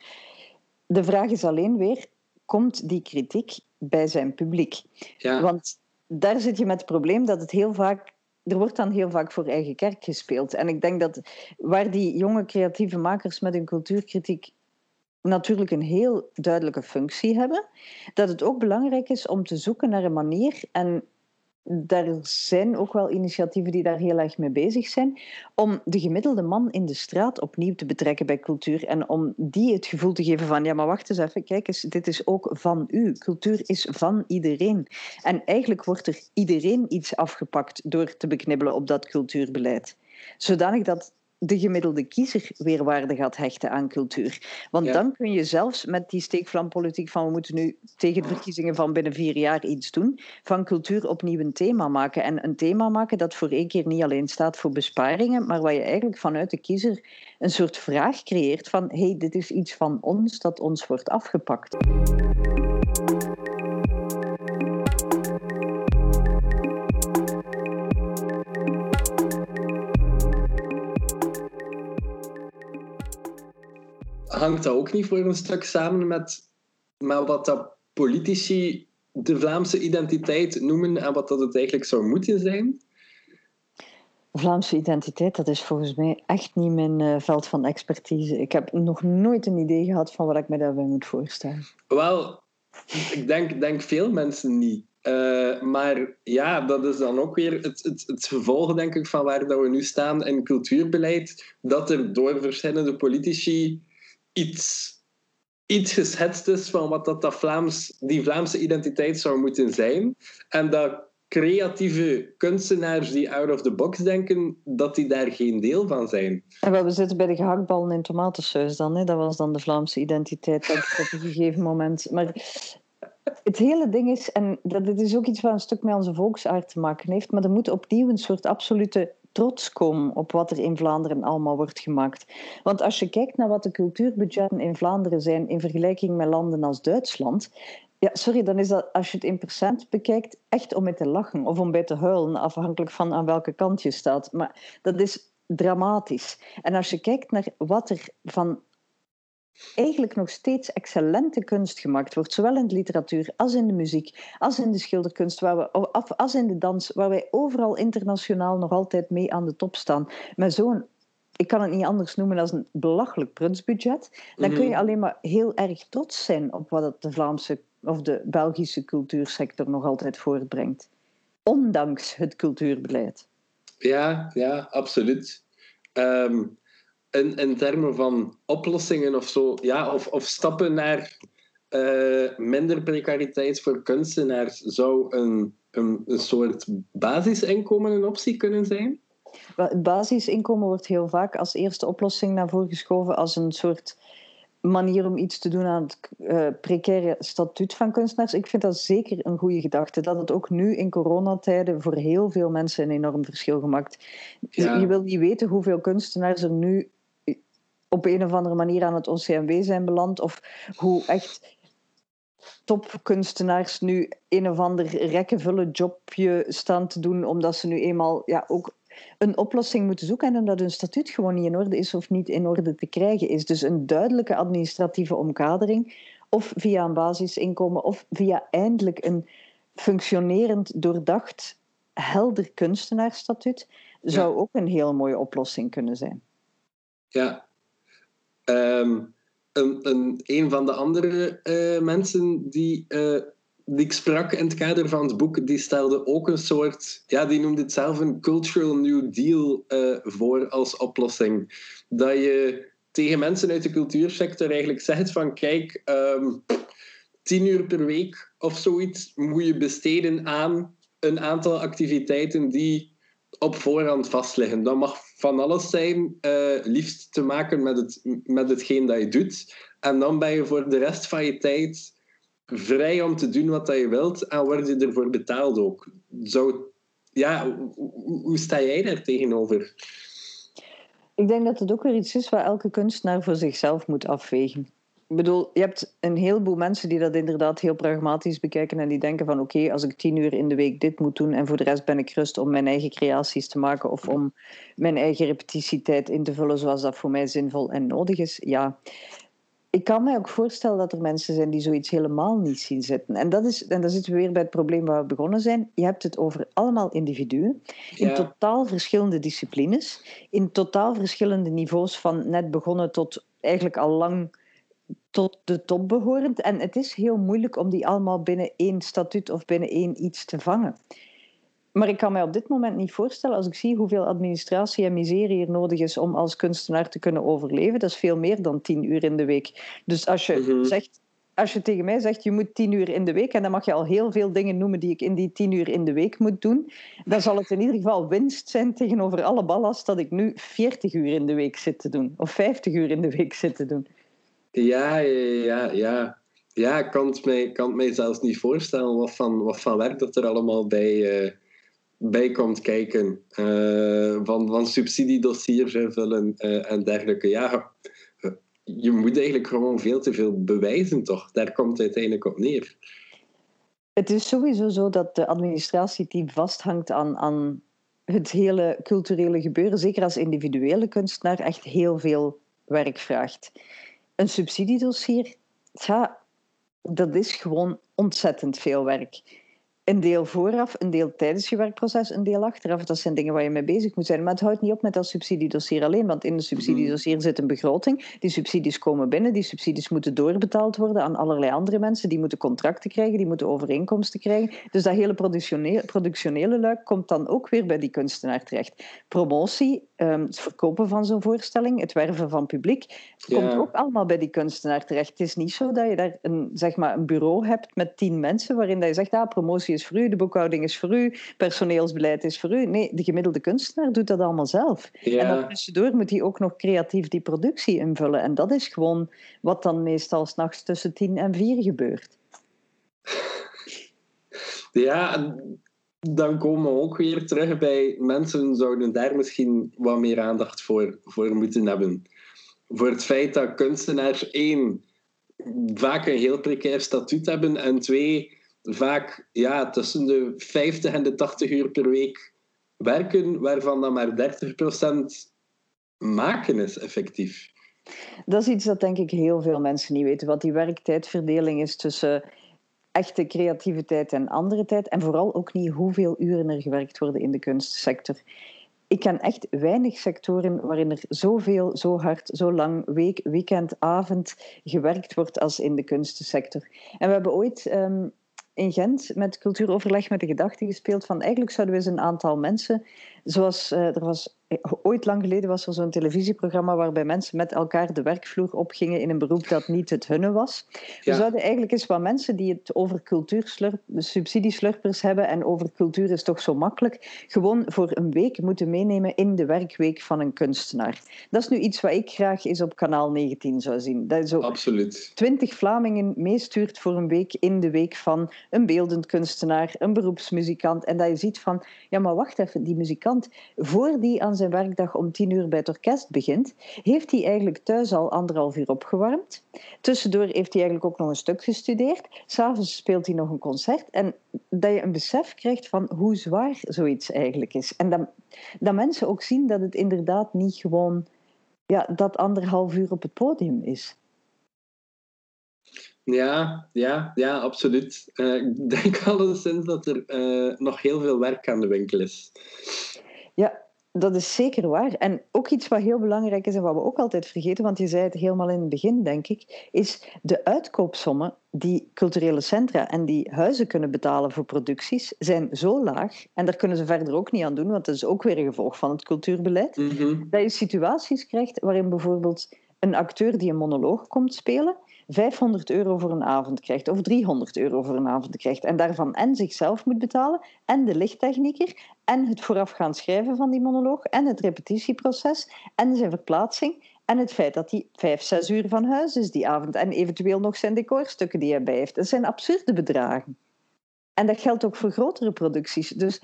De vraag is alleen weer, komt die kritiek bij zijn publiek? Ja. Want daar zit je met het probleem dat het heel vaak er wordt dan heel vaak voor eigen kerk gespeeld. En ik denk dat waar die jonge creatieve makers met hun cultuurkritiek natuurlijk een heel duidelijke functie hebben. Dat het ook belangrijk is om te zoeken naar een manier, en er zijn ook wel initiatieven die daar heel erg mee bezig zijn, om de gemiddelde man in de straat opnieuw te betrekken bij cultuur en om die het gevoel te geven van, ja maar wacht eens even, kijk eens, dit is ook van u. Cultuur is van iedereen. En eigenlijk wordt er iedereen iets afgepakt door te beknibbelen op dat cultuurbeleid. Zodanig dat de gemiddelde kiezer weer waarde gaat hechten aan cultuur. Want dan kun je zelfs met die steekvlampolitiek van we moeten nu tegen de verkiezingen van binnen vier jaar iets doen, van cultuur opnieuw een thema maken. En een thema maken dat voor één keer niet alleen staat voor besparingen, maar waar je eigenlijk vanuit de kiezer een soort vraag creëert van hé, hey, dit is iets van ons dat ons wordt afgepakt. Hangt dat ook niet voor een stuk samen met, met wat dat politici de Vlaamse identiteit noemen en wat dat het eigenlijk zou moeten zijn? Vlaamse identiteit, dat is volgens mij echt niet mijn uh, veld van expertise. Ik heb nog nooit een idee gehad van wat ik me daarbij moet voorstellen. Wel, ik denk, denk veel mensen niet. Uh, maar ja, dat is dan ook weer het, het, het gevolg, denk ik, van waar dat we nu staan in cultuurbeleid. Dat er door verschillende politici iets, iets geschetst is van wat dat, dat Vlaams, die Vlaamse identiteit zou moeten zijn. En dat creatieve kunstenaars die out of the box denken, dat die daar geen deel van zijn. En we zitten bij de gehaktballen in tomatensaus dan. Hè? Dat was dan de Vlaamse identiteit op een gegeven moment. Maar het hele ding is, en dat, dit is ook iets wat een stuk met onze volksaard te maken heeft, maar er moet opnieuw een soort absolute trots komen op wat er in Vlaanderen allemaal wordt gemaakt. Want als je kijkt naar wat de cultuurbudgetten in Vlaanderen zijn in vergelijking met landen als Duitsland, ja, sorry, dan is dat als je het in procent bekijkt echt om mee te lachen of om bij te huilen, afhankelijk van aan welke kant je staat. Maar dat is dramatisch. En als je kijkt naar wat er van eigenlijk nog steeds excellente kunst gemaakt wordt, zowel in de literatuur als in de muziek, als in de schilderkunst, waar we, of als in de dans, waar wij overal internationaal nog altijd mee aan de top staan. Met zo'n, ik kan het niet anders noemen als een belachelijk prutsbudget, dan kun je mhm. alleen maar heel erg trots zijn op wat de Vlaamse of de Belgische cultuursector nog altijd voortbrengt. Ondanks het cultuurbeleid. Ja, ja, absoluut. ehm, in, in termen van oplossingen of zo, ja, of, of stappen naar uh, minder precariteit voor kunstenaars, zou een, een, een soort basisinkomen een optie kunnen zijn? Het basisinkomen wordt heel vaak als eerste oplossing naar voren geschoven als een soort manier om iets te doen aan het uh, precaire statuut van kunstenaars. Ik vind dat zeker een goede gedachte. Dat het ook nu in coronatijden voor heel veel mensen een enorm verschil gemaakt. Je wil niet weten hoeveel kunstenaars er nu op een of andere manier aan het OCMW zijn beland. Of hoe echt topkunstenaars nu een of ander rekkenvullen jobje staan te doen, omdat ze nu eenmaal ja, ook een oplossing moeten zoeken en omdat hun statuut gewoon niet in orde is of niet in orde te krijgen is. Dus een duidelijke administratieve omkadering, of via een basisinkomen, of via eindelijk een functionerend, doordacht, helder kunstenaarstatuut, zou ook een heel mooie oplossing kunnen zijn. Ja. Um, een, een, van de andere uh, mensen die uh, die ik sprak in het kader van het boek, die stelde ook een soort, ja, die noemde het zelf een cultural new deal uh, voor als oplossing. Dat je tegen mensen uit de cultuursector eigenlijk zegt van, kijk, um, tien uur per week of zoiets moet je besteden aan een aantal activiteiten die op voorhand vastliggen. Dat mag van alles zijn, uh, liefst te maken met, het, met hetgeen dat je doet. En dan ben je voor de rest van je tijd vrij om te doen wat je wilt en word je ervoor betaald ook. Zou, ja, hoe, sta jij daar tegenover? Ik denk dat het ook weer iets is waar elke kunstenaar voor zichzelf moet afwegen. Ik bedoel, je hebt een heleboel mensen die dat inderdaad heel pragmatisch bekijken en die denken van oké, als ik tien uur in de week dit moet doen en voor de rest ben ik rust om mijn eigen creaties te maken of om mijn eigen repetitietijd in te vullen zoals dat voor mij zinvol en nodig is, ja ik kan me ook voorstellen dat er mensen zijn die zoiets helemaal niet zien zitten. En, dat is, en dan zitten we weer bij het probleem waar we begonnen zijn. Je hebt het over allemaal individuen, in totaal verschillende disciplines, in totaal verschillende niveaus van net begonnen tot eigenlijk al lang tot de top behorend. En het is heel moeilijk om die allemaal binnen één statuut of binnen één iets te vangen. Maar ik kan mij op dit moment niet voorstellen, als ik zie hoeveel administratie en miserie er nodig is om als kunstenaar te kunnen overleven, dat is veel meer dan tien uur in de week. Dus als je, mhm. zegt, als je tegen mij zegt, je moet tien uur in de week, en dan mag je al heel veel dingen noemen die ik in die tien uur in de week moet doen, dan zal het in ieder geval winst zijn tegenover alle ballast dat ik nu 40 uur in de week zit te doen, of 50 uur in de week zit te doen. Ja, ja, ja. Ja, ik kan het mij, kan zelfs niet voorstellen wat van, wat werk dat er allemaal bij... Uh bij komt kijken. Van, van subsidiedossiers invullen uh, en dergelijke. Ja, je moet eigenlijk gewoon veel te veel bewijzen, toch? Daar komt het uiteindelijk op neer. Het is sowieso zo dat de administratieteam vasthangt aan, aan het hele culturele gebeuren, zeker als individuele kunstenaar, echt heel veel werk vraagt. Een subsidiedossier, ja, dat is gewoon ontzettend veel werk een deel vooraf, een deel tijdens je werkproces, een deel achteraf. Dat zijn dingen waar je mee bezig moet zijn. Maar het houdt niet op met dat subsidiedossier alleen, want in de subsidiedossier zit een begroting. Die subsidies komen binnen, die subsidies moeten doorbetaald worden aan allerlei andere mensen. Die moeten contracten krijgen, die moeten overeenkomsten krijgen. Dus dat hele productionele, productionele luik komt dan ook weer bij die kunstenaar terecht. Promotie, ehm, het verkopen van zo'n voorstelling, het werven van publiek, komt ook allemaal bij die kunstenaar terecht. Het is niet zo dat je daar een, zeg maar, een bureau hebt met tien mensen waarin dat je zegt, ah, promotie is voor u, de boekhouding is voor u, personeelsbeleid is voor u. Nee, de gemiddelde kunstenaar doet dat allemaal zelf. En dan tussendoor moet hij ook nog creatief die productie invullen. En dat is gewoon wat dan meestal s'nachts tussen tien en vier gebeurt. Ja, dan komen we ook weer terug bij mensen zouden daar misschien wat meer aandacht voor, voor moeten hebben. Voor het feit dat kunstenaars één vaak een heel precair statuut hebben en twee vaak ja, tussen de 50 en de 80 uur per week werken, waarvan dan maar 30% maken is effectief. Dat is iets dat denk ik heel veel mensen niet weten, wat die werktijdverdeling is tussen echte creativiteit en andere tijd. En vooral ook niet hoeveel uren er gewerkt worden in de kunstsector. Ik ken echt weinig sectoren waarin er zoveel, zo hard, zo lang, week, weekend, avond gewerkt wordt als in de kunstsector. En we hebben ooit um, in Gent met cultuuroverleg met de gedachte gespeeld van eigenlijk zouden we eens een aantal mensen Zoals er was ooit lang geleden was er zo'n televisieprogramma waarbij mensen met elkaar de werkvloer opgingen in een beroep dat niet het hunne was. We zouden eigenlijk eens wat mensen die het over subsidieslurpers hebben en over cultuur is toch zo makkelijk, gewoon voor een week moeten meenemen in de werkweek van een kunstenaar. Dat is nu iets wat ik graag eens op kanaal 19 zou zien. Dat zo Absoluut. Twintig Vlamingen meestuurt voor een week in de week van een beeldend kunstenaar, een beroepsmuzikant. En dat je ziet van, ja maar wacht even, die muzikant, voor die aan zijn werkdag om tien uur bij het orkest begint, heeft hij eigenlijk thuis al anderhalf uur opgewarmd. Tussendoor heeft hij eigenlijk ook nog een stuk gestudeerd. S'avonds speelt hij nog een concert. En dat je een besef krijgt van hoe zwaar zoiets eigenlijk is. En dat, dat mensen ook zien dat het inderdaad niet gewoon ja, dat anderhalf uur op het podium is. Ja, ja, ja, absoluut. Uh, ik denk alleszins dat er uh, nog heel veel werk aan de winkel is. Ja, dat is zeker waar. En ook iets wat heel belangrijk is en wat we ook altijd vergeten, want je zei het helemaal in het begin, denk ik, is de uitkoopsommen die culturele centra en die huizen kunnen betalen voor producties, zijn zo laag, en daar kunnen ze verder ook niet aan doen, want dat is ook weer een gevolg van het cultuurbeleid, mhm. dat je situaties krijgt waarin bijvoorbeeld een acteur die een monoloog komt spelen, 500 euro voor een avond krijgt of 300 euro voor een avond krijgt en daarvan en zichzelf moet betalen en de lichttechnieker en het voorafgaand schrijven van die monoloog en het repetitieproces en zijn verplaatsing en het feit dat hij vijf, zes uur van huis is die avond en eventueel nog zijn decorstukken die hij bij heeft. Dat zijn absurde bedragen. En dat geldt ook voor grotere producties. Dus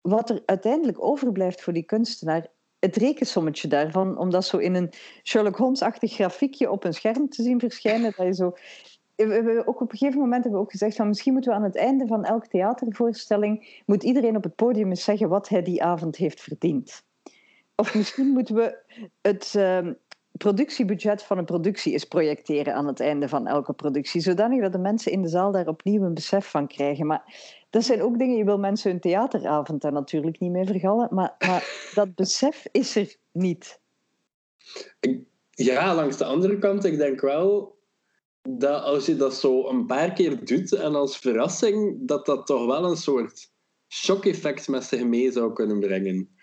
wat er uiteindelijk overblijft voor die kunstenaar het rekensommetje daarvan, om dat zo in een Sherlock Holmes-achtig grafiekje op een scherm te zien verschijnen, dat je zo... We ook op een gegeven moment hebben we ook gezegd van misschien moeten we aan het einde van elke theatervoorstelling moet iedereen op het podium eens zeggen wat hij die avond heeft verdiend. Of misschien moeten we het uh, productiebudget van een productie eens projecteren aan het einde van elke productie, zodanig dat de mensen in de zaal daar opnieuw een besef van krijgen. Maar dat zijn ook dingen, je wil mensen hun theateravond daar natuurlijk niet mee vergallen, maar, maar dat besef is er niet. Ja, langs de andere kant, ik denk wel dat als je dat zo een paar keer doet en als verrassing, dat dat toch wel een soort shock-effect met zich mee zou kunnen brengen.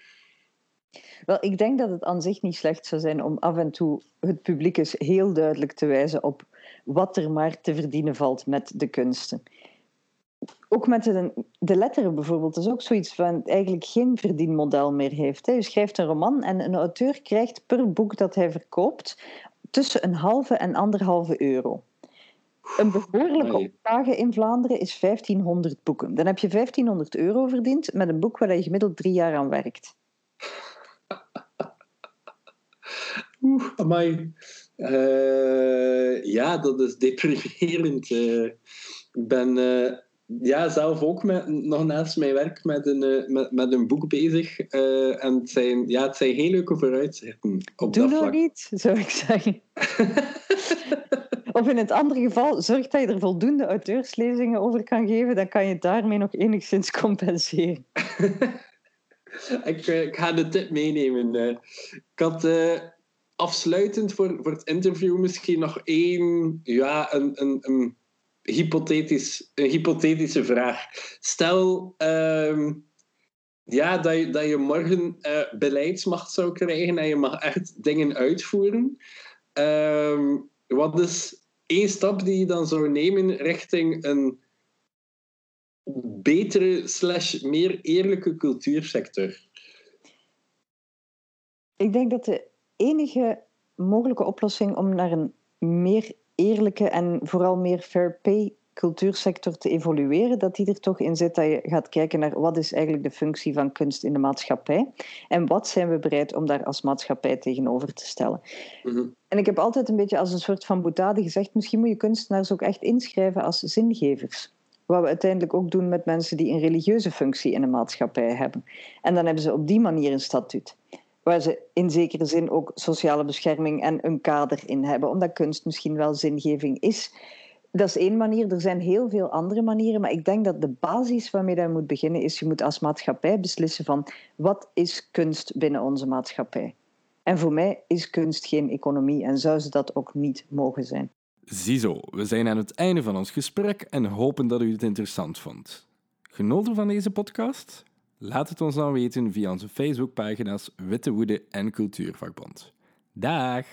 Wel, ik denk dat het aan zich niet slecht zou zijn om af en toe het publiek eens heel duidelijk te wijzen op wat er maar te verdienen valt met de kunsten ook met de, de letteren bijvoorbeeld, is ook zoiets van eigenlijk geen verdienmodel meer heeft. Hè. Je schrijft een roman en een auteur krijgt per boek dat hij verkoopt tussen een halve en anderhalve euro. Een behoorlijke oplage in Vlaanderen is 1500 boeken. Dan heb je 1500 euro verdiend met een boek waar je gemiddeld drie jaar aan werkt. Oeh, amai. Uh, ja, dat is deprimerend. Uh, ik ben... Uh ja, zelf ook met, nog naast mijn werk met een, eh, met, met een boek bezig. En het zijn, ja, het zijn heel leuke vooruitzichten. Op Doe dat nog niet, zou ik zeggen. of in het andere geval, zorg dat je er voldoende auteurslezingen over kan geven. Dan kan je daarmee nog enigszins compenseren. ik, eh, ik, ga de tip meenemen. Ik had afsluitend voor, voor het interview misschien nog één, ja, een, een, een hypothetisch, een hypothetische vraag. Stel ehm, ja, dat, je, dat je morgen uh, beleidsmacht zou krijgen en je mag echt dingen uitvoeren. Ehm, wat is één stap die je dan zou nemen richting een betere slash meer eerlijke cultuursector? Ik denk dat de enige mogelijke oplossing om naar een meer eerlijke en vooral meer fair pay cultuursector te evolueren, dat die er toch in zit dat je gaat kijken naar wat is eigenlijk de functie van kunst in de maatschappij en wat zijn we bereid om daar als maatschappij tegenover te stellen. Mhm. En ik heb altijd een beetje als een soort van boetade gezegd, misschien moet je kunstenaars ook echt inschrijven als zingevers. Wat we uiteindelijk ook doen met mensen die een religieuze functie in de maatschappij hebben. En dan hebben ze op die manier een statuut waar ze in zekere zin ook sociale bescherming en een kader in hebben, omdat kunst misschien wel zingeving is. Dat is één manier. Er zijn heel veel andere manieren, maar ik denk dat de basis waarmee je moet beginnen is, je moet als maatschappij beslissen van wat is kunst binnen onze maatschappij. En voor mij is kunst geen economie en zou ze dat ook niet mogen zijn. Ziezo, we zijn aan het einde van ons gesprek en hopen dat u het interessant vond. Genoten van deze podcast? Laat het ons dan weten via onze Facebookpagina's Witte Woede en Cultuurvakbond. Dag!